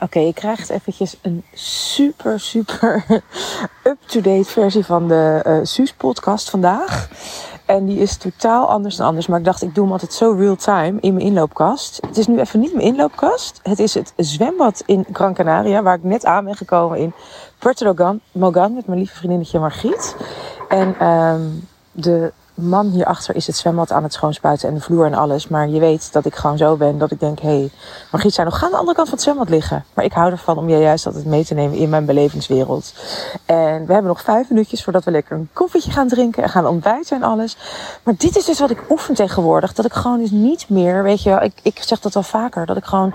Oké, ik krijg eventjes een super, super up-to-date versie van de uh, Suus podcast vandaag. En die is totaal anders dan anders. Maar ik dacht, ik doe hem altijd zo real-time in mijn inloopkast. Het is nu even niet mijn inloopkast. Het is het zwembad in Gran Canaria, waar ik net aan ben gekomen in Puerto Mogan met mijn lieve vriendinnetje Margriet. En um, de man hierachter is het zwembad aan het schoonspuiten en de vloer en alles. Maar je weet dat ik gewoon zo ben dat ik denk, hé, hey, Margriet zei nog, aan de andere kant van het zwembad liggen. Maar ik hou ervan om je juist altijd mee te nemen in mijn belevingswereld. En we hebben nog vijf minuutjes voordat we lekker een koffietje gaan drinken en gaan ontbijten en alles. Maar dit is dus wat ik oefen tegenwoordig. Dat ik gewoon dus niet meer, weet je, ik, ik zeg dat wel vaker, dat ik gewoon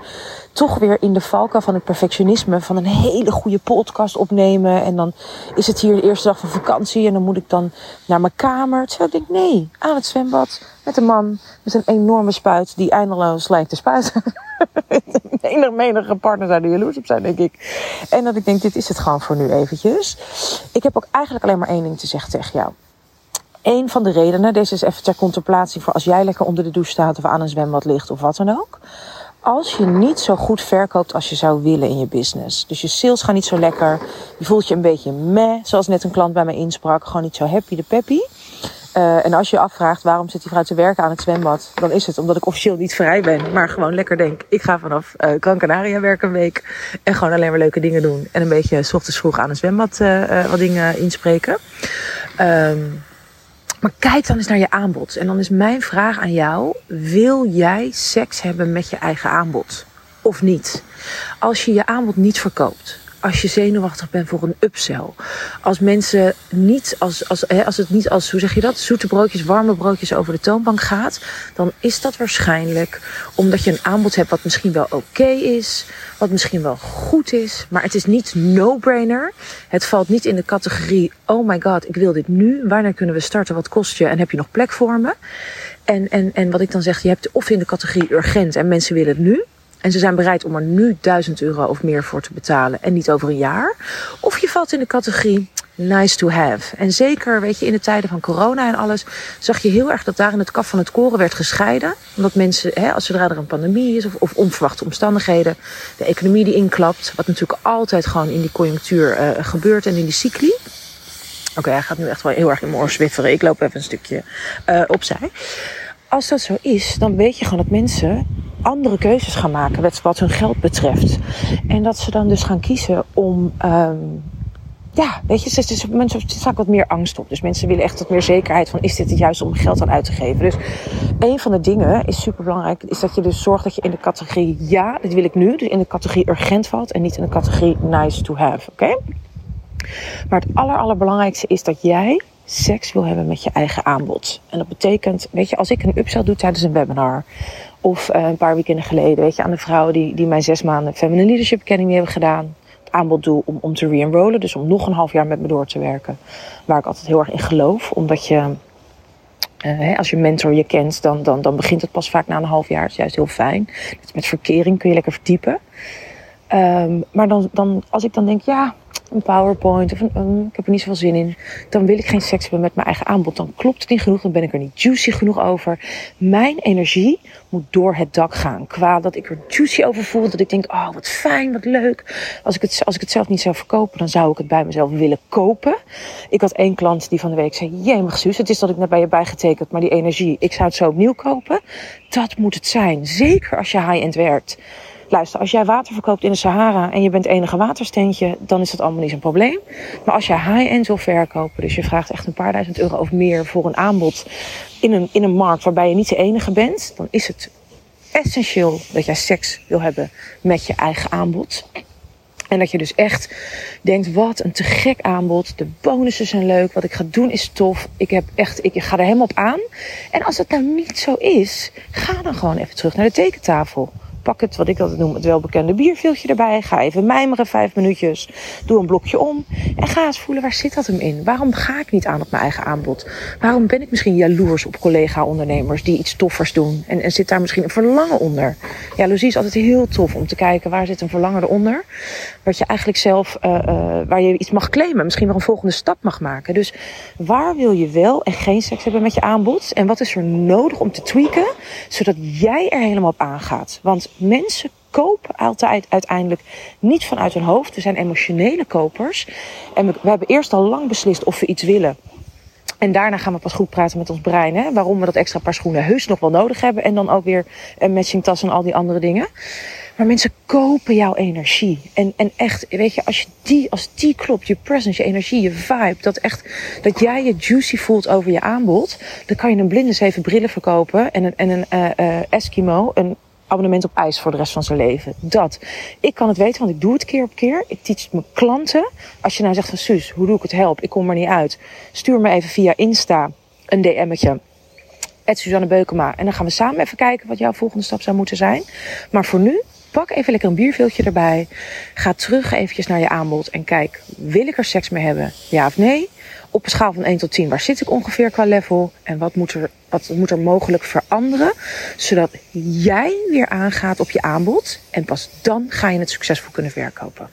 toch weer in de valkuil van het perfectionisme van een hele goede podcast opnemen. En dan is het hier de eerste dag van vakantie en dan moet ik dan naar mijn kamer. Terwijl ik denk, nee, aan het zwembad met een man met een enorme spuit die eindeloos lijkt te spuiten. Menig, menige partner zou er jaloers op zijn, denk ik. En dat ik denk, dit is het gewoon voor nu eventjes. Ik heb ook eigenlijk alleen maar één ding te zeggen tegen jou. Eén van de redenen, deze is even ter contemplatie voor als jij lekker onder de douche staat of aan een zwembad ligt of wat dan ook als je niet zo goed verkoopt als je zou willen in je business. Dus je sales gaan niet zo lekker. Je voelt je een beetje meh, zoals net een klant bij mij insprak. Gewoon niet zo happy de peppy. Uh, en als je je afvraagt waarom zit hij vrouw te werken aan het zwembad, dan is het omdat ik officieel niet vrij ben, maar gewoon lekker denk. Ik ga vanaf uh, Gran Canaria werken een week en gewoon alleen maar leuke dingen doen. En een beetje s ochtends vroeg aan een zwembad uh, wat dingen inspreken. Um, maar kijk dan eens naar je aanbod. En dan is mijn vraag aan jou: wil jij seks hebben met je eigen aanbod? Of niet? Als je je aanbod niet verkoopt, als je zenuwachtig bent voor een upsell. Als mensen niet, als, als, hè, als het niet als, hoe zeg je dat, zoete broodjes, warme broodjes over de toonbank gaat, dan is dat waarschijnlijk omdat je een aanbod hebt wat misschien wel oké is, wat misschien wel goed is, maar het is niet no-brainer. Het valt niet in de categorie, oh my god, ik wil dit nu, wanneer kunnen we starten, wat kost je en heb je nog plek voor me? En, en, en wat ik dan zeg, je hebt of in de categorie urgent en mensen willen het nu, en ze zijn bereid om er nu 1000 euro of meer voor te betalen en niet over een jaar. Of je valt in de categorie nice to have. En zeker, weet je, in de tijden van corona en alles, zag je heel erg dat daar in het kaf van het koren werd gescheiden. Omdat mensen, hè, als zodra er een pandemie is of, of onverwachte omstandigheden, de economie die inklapt, wat natuurlijk altijd gewoon in die conjunctuur uh, gebeurt en in die cycli. Oké, hij gaat nu echt wel heel erg in mijn oor zwifferen. Ik loop even een stukje uh, opzij. Als dat zo is, dan weet je gewoon dat mensen andere keuzes gaan maken wat hun geld betreft. En dat ze dan dus gaan kiezen om. Um, ja, weet je, dus, mensen wat meer angst op. Dus mensen willen echt wat meer zekerheid van is dit het juist om geld aan uit te geven. Dus een van de dingen is super belangrijk, is dat je dus zorgt dat je in de categorie ja, dit wil ik nu, dus in de categorie urgent valt en niet in de categorie nice to have. Oké? Maar het aller, allerbelangrijkste is dat jij seks wil hebben met je eigen aanbod. En dat betekent, weet je, als ik een upsell doe tijdens een webinar, of uh, een paar weekenden geleden, weet je, aan de vrouwen die, die mijn zes maanden Feminine Leadership Academy hebben gedaan, het aanbod doe om, om te re-enrollen, dus om nog een half jaar met me door te werken. Waar ik altijd heel erg in geloof, omdat je, uh, als je mentor je kent, dan, dan, dan begint het pas vaak na een half jaar. Dat is juist heel fijn. Met verkering kun je lekker verdiepen. Um, maar dan, dan, als ik dan denk, ja, een PowerPoint of een, ik heb er niet zoveel zin in, dan wil ik geen seks hebben met mijn eigen aanbod. Dan klopt het niet genoeg, dan ben ik er niet juicy genoeg over. Mijn energie moet door het dak gaan. Qua dat ik er juicy over voel, dat ik denk, oh wat fijn, wat leuk. Als ik het, als ik het zelf niet zou verkopen, dan zou ik het bij mezelf willen kopen. Ik had één klant die van de week zei, jemig Suus, het is dat ik net bij je bijgetekend, maar die energie, ik zou het zo opnieuw kopen. Dat moet het zijn. Zeker als je high-end werkt. Luister, als jij water verkoopt in de Sahara en je bent enige watersteentje, dan is dat allemaal niet zo'n probleem. Maar als jij high-end wil verkopen, dus je vraagt echt een paar duizend euro of meer voor een aanbod in een, in een markt waarbij je niet de enige bent, dan is het essentieel dat jij seks wil hebben met je eigen aanbod. En dat je dus echt denkt, wat een te gek aanbod. De bonussen zijn leuk. Wat ik ga doen is tof. Ik, heb echt, ik ga er helemaal op aan. En als het nou niet zo is, ga dan gewoon even terug naar de tekentafel. Pak het, wat ik altijd noem, het welbekende bierveeltje erbij. Ga even mijmeren vijf minuutjes. Doe een blokje om. En ga eens voelen, waar zit dat hem in? Waarom ga ik niet aan op mijn eigen aanbod? Waarom ben ik misschien jaloers op collega-ondernemers die iets toffers doen? En, en zit daar misschien een verlangen onder? Jaloezie is altijd heel tof om te kijken, waar zit een verlangen eronder? Wat je eigenlijk zelf, uh, uh, waar je iets mag claimen. Misschien wel een volgende stap mag maken. Dus waar wil je wel en geen seks hebben met je aanbod? En wat is er nodig om te tweaken, zodat jij er helemaal op aangaat? Want mensen kopen altijd uiteindelijk niet vanuit een hoofd. We zijn emotionele kopers. En we, hebben eerst al lang beslist of we iets willen. En daarna gaan we pas goed praten met ons brein. Hè? Waarom we dat extra paar schoenen heus nog wel nodig hebben. En dan ook weer een matching tas en al die andere dingen. Maar mensen kopen jouw energie. En, en echt, weet je, als, die, als die klopt, je presence, je energie, je vibe. Dat echt, dat jij je juicy voelt over je aanbod. Dan kan je een blinde zeven brillen verkopen. En een, en een uh, uh, Eskimo, een abonnement op ijs voor de rest van zijn leven. Dat. Ik kan het weten, want ik doe het keer op keer. Ik teach mijn klanten. Als je nou zegt van Suus, hoe doe ik het help? Ik kom er niet uit. Stuur me even via Insta een DM'tje. Het Suzanne Beukema. En dan gaan we samen even kijken wat jouw volgende stap zou moeten zijn. Maar voor nu, pak even lekker een bierveeltje erbij. Ga terug eventjes naar je aanbod en kijk, wil ik er seks mee hebben? Ja of nee? Op een schaal van 1 tot 10, waar zit ik ongeveer qua level? En wat moet er, wat moet er mogelijk veranderen? Zodat jij weer aangaat op je aanbod. En pas dan ga je het succesvol kunnen verkopen.